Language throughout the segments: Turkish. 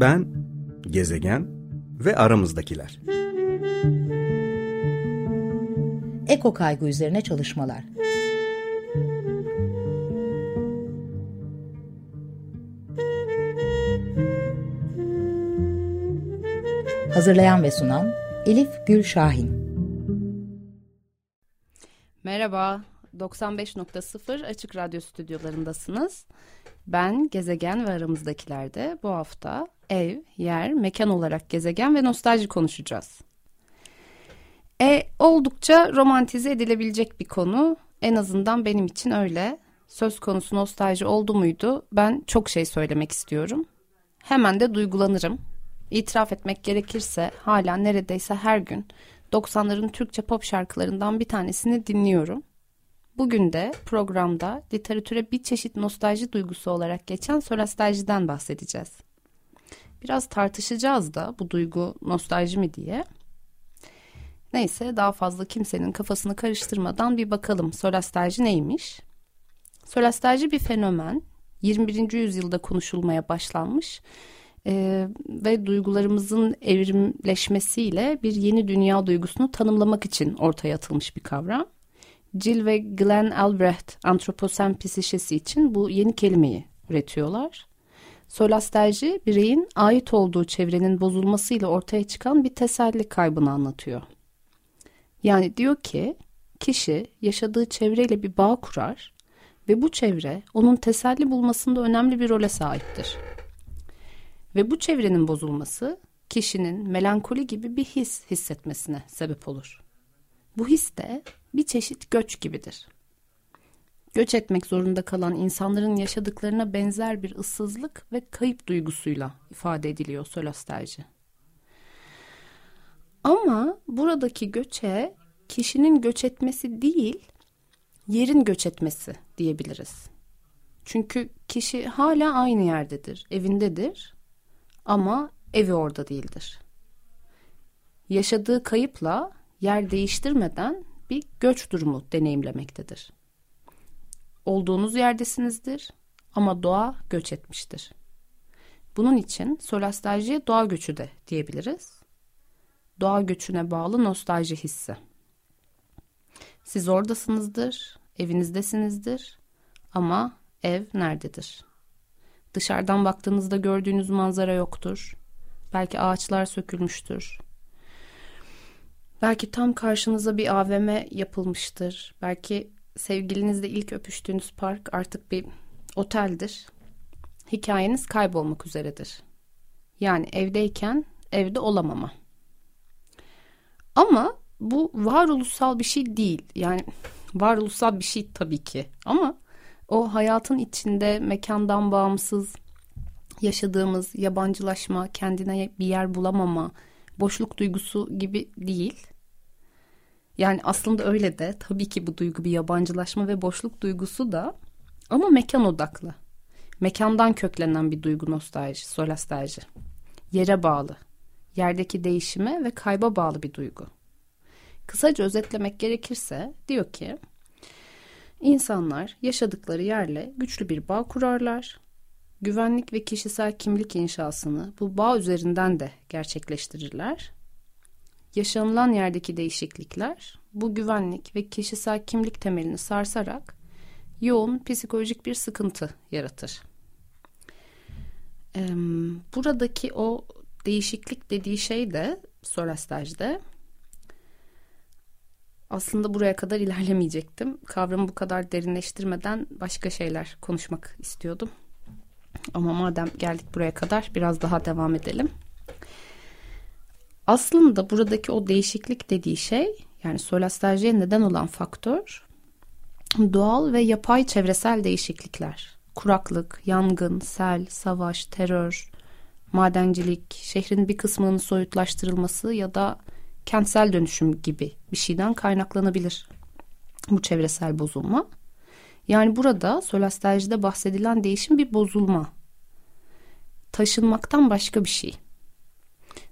Ben, gezegen ve aramızdakiler. Eko kaygı üzerine çalışmalar. Hazırlayan ve sunan Elif Gül Şahin. Merhaba, 95.0 Açık Radyo stüdyolarındasınız. Ben Gezegen ve aramızdakilerde bu hafta ev, yer, mekan olarak gezegen ve nostalji konuşacağız. E, oldukça romantize edilebilecek bir konu. En azından benim için öyle. Söz konusu nostalji oldu muydu ben çok şey söylemek istiyorum. Hemen de duygulanırım. İtiraf etmek gerekirse hala neredeyse her gün 90'ların Türkçe pop şarkılarından bir tanesini dinliyorum. Bugün de programda literatüre bir çeşit nostalji duygusu olarak geçen solastalji'den bahsedeceğiz. Biraz tartışacağız da bu duygu nostalji mi diye. Neyse daha fazla kimsenin kafasını karıştırmadan bir bakalım solastalji neymiş? Solastalji bir fenomen. 21. yüzyılda konuşulmaya başlanmış e, ve duygularımızın evrimleşmesiyle bir yeni dünya duygusunu tanımlamak için ortaya atılmış bir kavram. Jill ve Glenn Albrecht antroposen psişesi için bu yeni kelimeyi üretiyorlar. Solastalji bireyin ait olduğu çevrenin bozulmasıyla ortaya çıkan bir teselli kaybını anlatıyor. Yani diyor ki kişi yaşadığı çevreyle bir bağ kurar ve bu çevre onun teselli bulmasında önemli bir role sahiptir. Ve bu çevrenin bozulması kişinin melankoli gibi bir his hissetmesine sebep olur. Bu his de bir çeşit göç gibidir. Göç etmek zorunda kalan insanların yaşadıklarına benzer bir ıssızlık ve kayıp duygusuyla ifade ediliyor solastalji. Ama buradaki göçe kişinin göç etmesi değil, yerin göç etmesi diyebiliriz. Çünkü kişi hala aynı yerdedir, evindedir ama evi orada değildir. Yaşadığı kayıpla yer değiştirmeden bir göç durumu deneyimlemektedir. Olduğunuz yerdesinizdir ama doğa göç etmiştir. Bunun için solastaljiye doğa göçü de diyebiliriz. Doğa göçüne bağlı nostalji hissi. Siz oradasınızdır, evinizdesinizdir ama ev nerededir? Dışarıdan baktığınızda gördüğünüz manzara yoktur. Belki ağaçlar sökülmüştür. Belki tam karşınıza bir AVM yapılmıştır. Belki sevgilinizle ilk öpüştüğünüz park artık bir oteldir. Hikayeniz kaybolmak üzeredir. Yani evdeyken evde olamama. Ama bu varoluşsal bir şey değil. Yani varoluşsal bir şey tabii ki. Ama o hayatın içinde mekandan bağımsız yaşadığımız yabancılaşma, kendine bir yer bulamama, boşluk duygusu gibi değil. Yani aslında öyle de tabii ki bu duygu bir yabancılaşma ve boşluk duygusu da ama mekan odaklı. Mekandan köklenen bir duygu nostalji, solastalji. Yere bağlı, yerdeki değişime ve kayba bağlı bir duygu. Kısaca özetlemek gerekirse diyor ki insanlar yaşadıkları yerle güçlü bir bağ kurarlar. Güvenlik ve kişisel kimlik inşasını bu bağ üzerinden de gerçekleştirirler Yaşanılan yerdeki değişiklikler bu güvenlik ve kişisel kimlik temelini sarsarak yoğun psikolojik bir sıkıntı yaratır. buradaki o değişiklik dediği şey de Sorastaj'da aslında buraya kadar ilerlemeyecektim. Kavramı bu kadar derinleştirmeden başka şeyler konuşmak istiyordum. Ama madem geldik buraya kadar biraz daha devam edelim. Aslında buradaki o değişiklik dediği şey yani solastaljiye neden olan faktör doğal ve yapay çevresel değişiklikler. Kuraklık, yangın, sel, savaş, terör, madencilik, şehrin bir kısmının soyutlaştırılması ya da kentsel dönüşüm gibi bir şeyden kaynaklanabilir bu çevresel bozulma. Yani burada solastaljide bahsedilen değişim bir bozulma. Taşınmaktan başka bir şey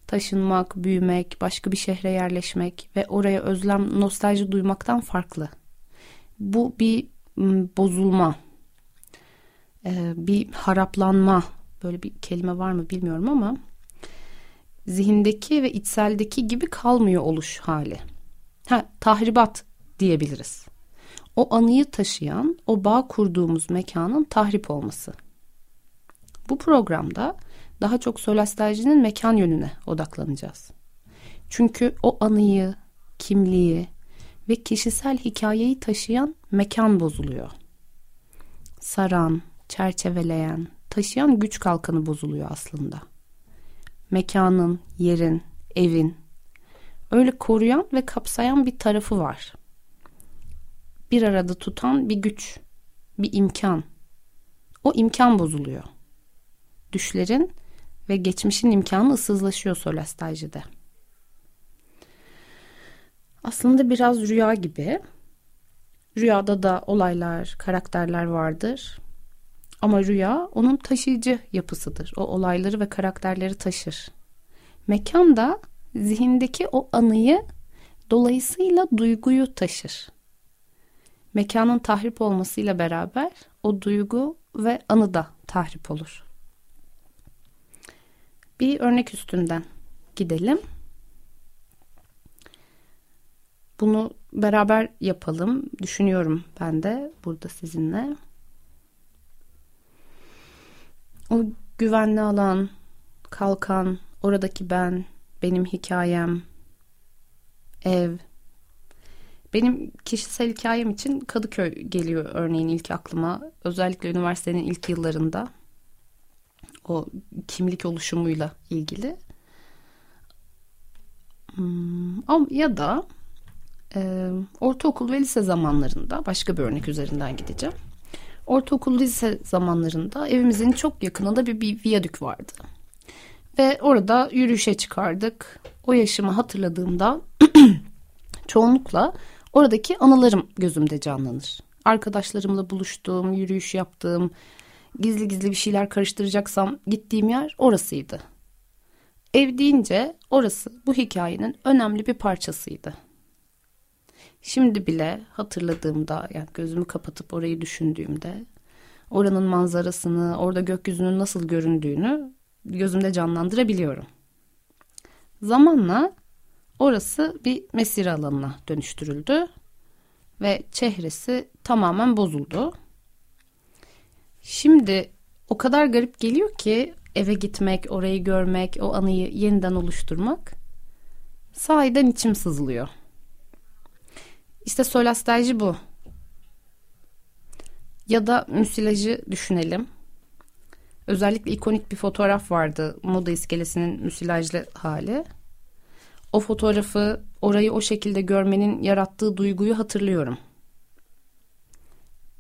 taşınmak, büyümek, başka bir şehre yerleşmek ve oraya özlem, nostalji duymaktan farklı. Bu bir bozulma, bir haraplanma böyle bir kelime var mı bilmiyorum ama zihindeki ve içseldeki gibi kalmıyor oluş hali. Ha, tahribat diyebiliriz. O anıyı taşıyan, o bağ kurduğumuz mekanın tahrip olması. Bu programda daha çok solastalcinin mekan yönüne odaklanacağız. Çünkü o anıyı, kimliği ve kişisel hikayeyi taşıyan mekan bozuluyor. Saran, çerçeveleyen, taşıyan güç kalkanı bozuluyor aslında. Mekanın, yerin, evin öyle koruyan ve kapsayan bir tarafı var. Bir arada tutan bir güç, bir imkan. O imkan bozuluyor. Düşlerin ve geçmişin imkanı ıssızlaşıyor solastajide. Aslında biraz rüya gibi. Rüyada da olaylar, karakterler vardır. Ama rüya onun taşıyıcı yapısıdır. O olayları ve karakterleri taşır. Mekan da zihindeki o anıyı dolayısıyla duyguyu taşır. Mekanın tahrip olmasıyla beraber o duygu ve anı da tahrip olur. Bir örnek üstünden gidelim. Bunu beraber yapalım. Düşünüyorum ben de burada sizinle. O güvenli alan, kalkan, oradaki ben, benim hikayem, ev. Benim kişisel hikayem için Kadıköy geliyor örneğin ilk aklıma. Özellikle üniversitenin ilk yıllarında o kimlik oluşumuyla ilgili. Hmm, ya da e, ortaokul ve lise zamanlarında başka bir örnek üzerinden gideceğim. Ortaokul lise zamanlarında evimizin çok yakınında bir, bir viyadük vardı. Ve orada yürüyüşe çıkardık. O yaşımı hatırladığımda çoğunlukla oradaki anılarım gözümde canlanır. Arkadaşlarımla buluştuğum, yürüyüş yaptığım, gizli gizli bir şeyler karıştıracaksam gittiğim yer orasıydı. Ev deyince orası bu hikayenin önemli bir parçasıydı. Şimdi bile hatırladığımda yani gözümü kapatıp orayı düşündüğümde oranın manzarasını, orada gökyüzünün nasıl göründüğünü gözümde canlandırabiliyorum. Zamanla orası bir mesire alanına dönüştürüldü ve çehresi tamamen bozuldu. Şimdi o kadar garip geliyor ki eve gitmek, orayı görmek, o anıyı yeniden oluşturmak sahiden içim sızlıyor. İşte solastalji bu. Ya da müsilajı düşünelim. Özellikle ikonik bir fotoğraf vardı. Moda iskelesinin müsilajlı hali. O fotoğrafı, orayı o şekilde görmenin yarattığı duyguyu hatırlıyorum.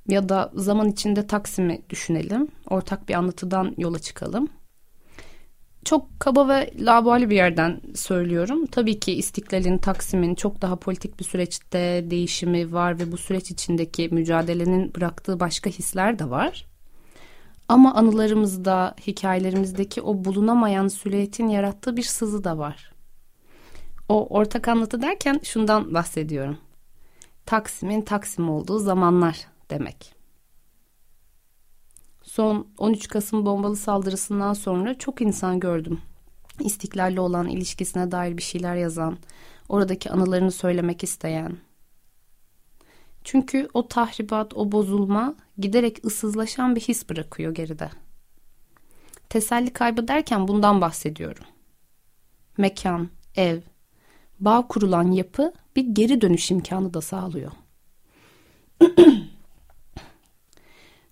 Ya da zaman içinde Taksim'i düşünelim. Ortak bir anlatıdan yola çıkalım. Çok kaba ve labali bir yerden söylüyorum. Tabii ki İstiklal'in, Taksim'in çok daha politik bir süreçte değişimi var ve bu süreç içindeki mücadelenin bıraktığı başka hisler de var. Ama anılarımızda, hikayelerimizdeki o bulunamayan silüetin yarattığı bir sızı da var. O ortak anlatı derken şundan bahsediyorum. Taksim'in Taksim olduğu zamanlar demek. Son 13 Kasım bombalı saldırısından sonra çok insan gördüm. İstiklal'le olan ilişkisine dair bir şeyler yazan, oradaki anılarını söylemek isteyen. Çünkü o tahribat, o bozulma giderek ıssızlaşan bir his bırakıyor geride. Teselli kaybı derken bundan bahsediyorum. Mekan, ev, bağ kurulan yapı bir geri dönüş imkanı da sağlıyor.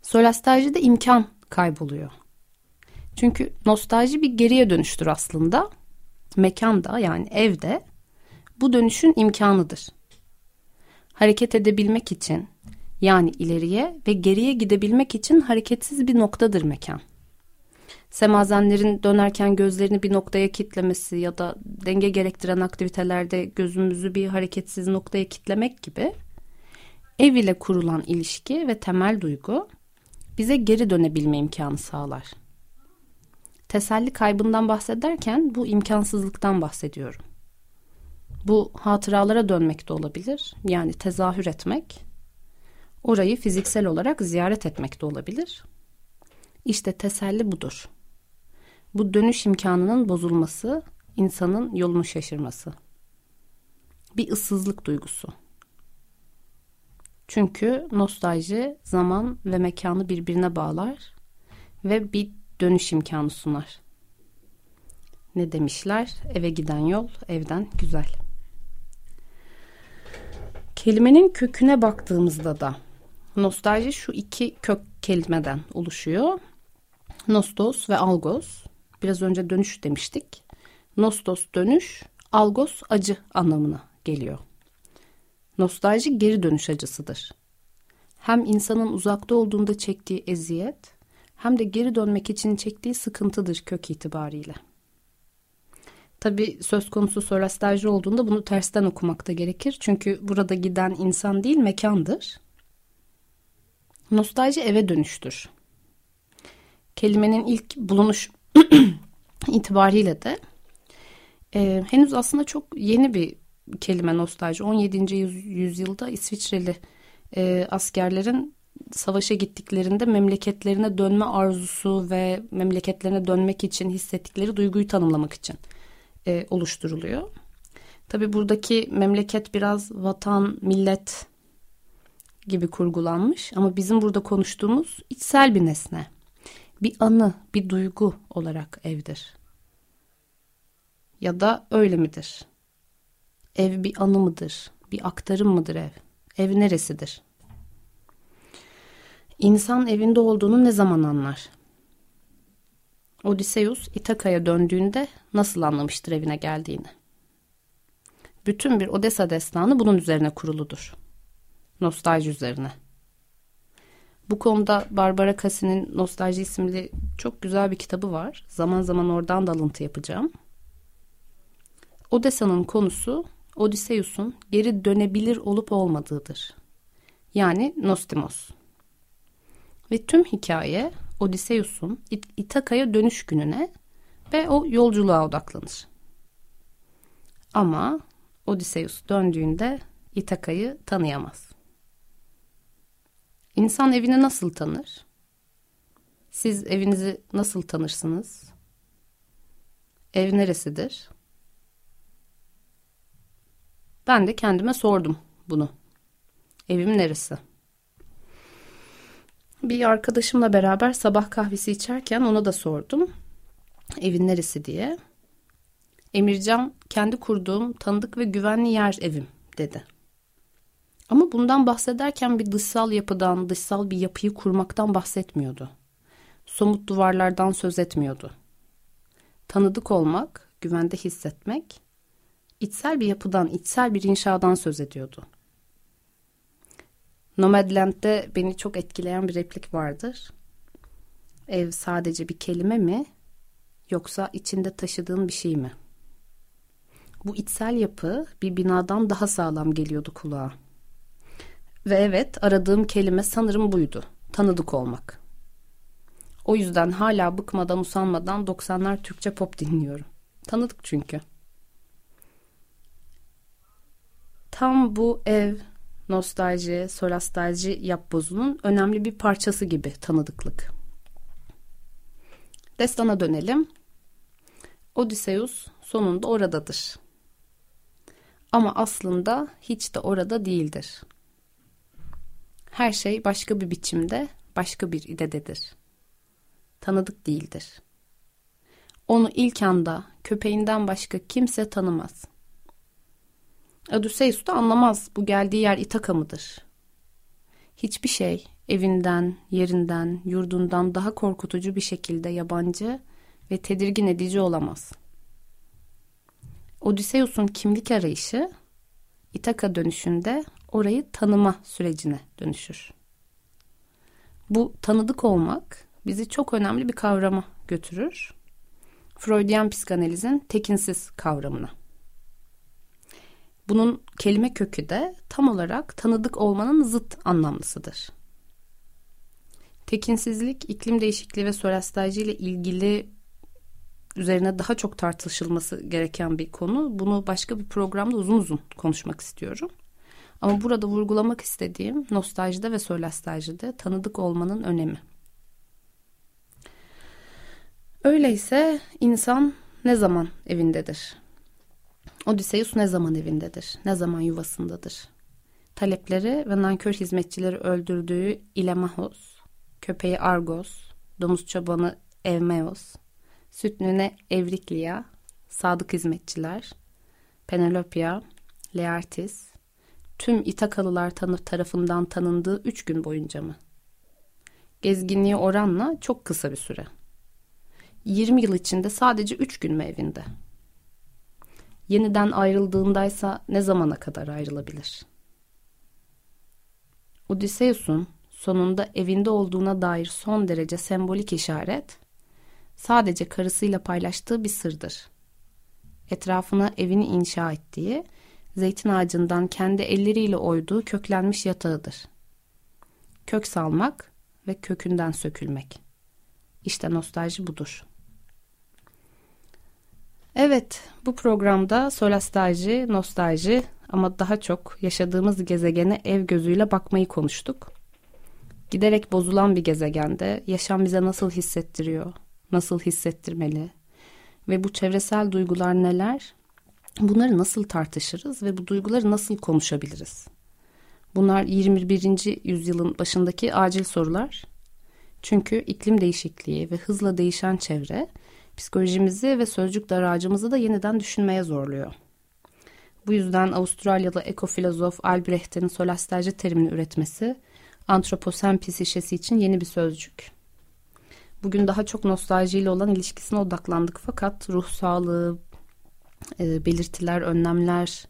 Solastalji imkan kayboluyor. Çünkü nostalji bir geriye dönüştür aslında. Mekanda yani evde bu dönüşün imkanıdır. Hareket edebilmek için yani ileriye ve geriye gidebilmek için hareketsiz bir noktadır mekan. Semazenlerin dönerken gözlerini bir noktaya kitlemesi ya da denge gerektiren aktivitelerde gözümüzü bir hareketsiz noktaya kitlemek gibi ev ile kurulan ilişki ve temel duygu bize geri dönebilme imkanı sağlar. Teselli kaybından bahsederken bu imkansızlıktan bahsediyorum. Bu hatıralara dönmek de olabilir. Yani tezahür etmek. Orayı fiziksel olarak ziyaret etmek de olabilir. İşte teselli budur. Bu dönüş imkanının bozulması, insanın yolunu şaşırması. Bir ıssızlık duygusu. Çünkü nostalji zaman ve mekanı birbirine bağlar ve bir dönüş imkanı sunar. Ne demişler? Eve giden yol evden güzel. Kelimenin köküne baktığımızda da nostalji şu iki kök kelimeden oluşuyor. Nostos ve algos. Biraz önce dönüş demiştik. Nostos dönüş, algos acı anlamına geliyor. Nostalji geri dönüş acısıdır. Hem insanın uzakta olduğunda çektiği eziyet hem de geri dönmek için çektiği sıkıntıdır kök itibariyle. Tabi söz konusu sorastajı olduğunda bunu tersten okumakta gerekir. Çünkü burada giden insan değil mekandır. Nostalji eve dönüştür. Kelimenin ilk bulunuş itibariyle de e, henüz aslında çok yeni bir kelime nostalji. 17. yüzyılda İsviçreli e, askerlerin savaşa gittiklerinde memleketlerine dönme arzusu ve memleketlerine dönmek için hissettikleri duyguyu tanımlamak için e, oluşturuluyor. Tabi buradaki memleket biraz vatan, millet gibi kurgulanmış ama bizim burada konuştuğumuz içsel bir nesne. Bir anı, bir duygu olarak evdir. Ya da öyle midir? Ev bir anı mıdır? Bir aktarım mıdır ev? Ev neresidir? İnsan evinde olduğunu ne zaman anlar? Odysseus İtaka'ya döndüğünde nasıl anlamıştır evine geldiğini? Bütün bir Odessa destanı bunun üzerine kuruludur. Nostalji üzerine. Bu konuda Barbara Cassie'nin Nostalji isimli çok güzel bir kitabı var. Zaman zaman oradan da alıntı yapacağım. Odessa'nın konusu Odysseus'un geri dönebilir olup olmadığıdır. Yani Nostimos. Ve tüm hikaye Odysseus'un İtaka'ya dönüş gününe ve o yolculuğa odaklanır. Ama Odysseus döndüğünde İtaka'yı tanıyamaz. İnsan evini nasıl tanır? Siz evinizi nasıl tanırsınız? Ev neresidir? Ben de kendime sordum bunu. Evim neresi? Bir arkadaşımla beraber sabah kahvesi içerken ona da sordum. Evin neresi diye. Emircan kendi kurduğum tanıdık ve güvenli yer evim dedi. Ama bundan bahsederken bir dışsal yapıdan, dışsal bir yapıyı kurmaktan bahsetmiyordu. Somut duvarlardan söz etmiyordu. Tanıdık olmak, güvende hissetmek, içsel bir yapıdan, içsel bir inşadan söz ediyordu. Nomadland'de beni çok etkileyen bir replik vardır. Ev sadece bir kelime mi yoksa içinde taşıdığın bir şey mi? Bu içsel yapı bir binadan daha sağlam geliyordu kulağa. Ve evet aradığım kelime sanırım buydu. Tanıdık olmak. O yüzden hala bıkmadan usanmadan 90'lar Türkçe pop dinliyorum. Tanıdık çünkü. Tam bu ev, nostalji, solastalji yapbozunun önemli bir parçası gibi tanıdıklık. Destana dönelim. Odysseus sonunda oradadır. Ama aslında hiç de orada değildir. Her şey başka bir biçimde, başka bir idededir. Tanıdık değildir. Onu ilk anda köpeğinden başka kimse tanımaz. Odysseus da anlamaz bu geldiği yer İtaka mıdır? Hiçbir şey evinden, yerinden, yurdundan daha korkutucu bir şekilde yabancı ve tedirgin edici olamaz. Odysseus'un kimlik arayışı İtaka dönüşünde orayı tanıma sürecine dönüşür. Bu tanıdık olmak bizi çok önemli bir kavrama götürür. Freudian psikanalizin tekinsiz kavramına. Bunun kelime kökü de tam olarak tanıdık olmanın zıt anlamlısıdır. Tekinsizlik, iklim değişikliği ve sorastajı ile ilgili üzerine daha çok tartışılması gereken bir konu. Bunu başka bir programda uzun uzun konuşmak istiyorum. Ama burada vurgulamak istediğim nostaljide ve solastajide tanıdık olmanın önemi. Öyleyse insan ne zaman evindedir? Odysseus ne zaman evindedir? Ne zaman yuvasındadır? Talepleri ve nankör hizmetçileri öldürdüğü Ilemahos, köpeği Argos, domuz çobanı Evmeos, sütnüne Evriklia, sadık hizmetçiler, Penelopia, Leartis, tüm İtakalılar tanı tarafından tanındığı üç gün boyunca mı? Gezginliği oranla çok kısa bir süre. 20 yıl içinde sadece üç gün mü evinde? Yeniden ayrıldığındaysa ne zamana kadar ayrılabilir? Odysseus'un sonunda evinde olduğuna dair son derece sembolik işaret sadece karısıyla paylaştığı bir sırdır. Etrafına evini inşa ettiği, zeytin ağacından kendi elleriyle oyduğu köklenmiş yatağıdır. Kök salmak ve kökünden sökülmek. İşte nostalji budur. Evet, bu programda solastalji, nostalji ama daha çok yaşadığımız gezegene ev gözüyle bakmayı konuştuk. Giderek bozulan bir gezegende yaşam bize nasıl hissettiriyor, nasıl hissettirmeli ve bu çevresel duygular neler? Bunları nasıl tartışırız ve bu duyguları nasıl konuşabiliriz? Bunlar 21. yüzyılın başındaki acil sorular. Çünkü iklim değişikliği ve hızla değişen çevre psikolojimizi ve sözcük daracımızı da yeniden düşünmeye zorluyor. Bu yüzden Avustralyalı ekofilozof Albrecht'in solastalji terimini üretmesi antroposen psişesi için yeni bir sözcük. Bugün daha çok nostaljiyle olan ilişkisine odaklandık fakat ruh sağlığı, e, belirtiler, önlemler,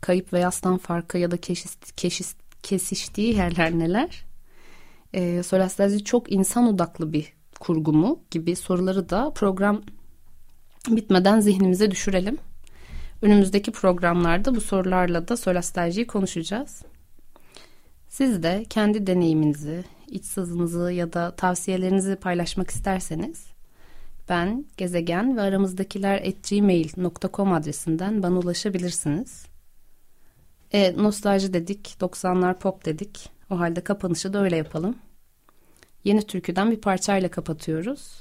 kayıp ve yastan farkı ya da keşis, keşis, kesiştiği yerler neler? E, solastalji çok insan odaklı bir kurgu mu gibi soruları da program bitmeden zihnimize düşürelim. Önümüzdeki programlarda bu sorularla da solastaljiyi konuşacağız. Siz de kendi deneyiminizi, iç sızınızı ya da tavsiyelerinizi paylaşmak isterseniz ben gezegen ve aramızdakiler gmail.com adresinden bana ulaşabilirsiniz. E, nostalji dedik, 90'lar pop dedik. O halde kapanışı da öyle yapalım. Yeni türküden bir parçayla kapatıyoruz.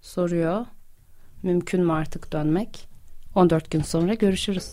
Soruyor, mümkün mü artık dönmek? 14 gün sonra görüşürüz.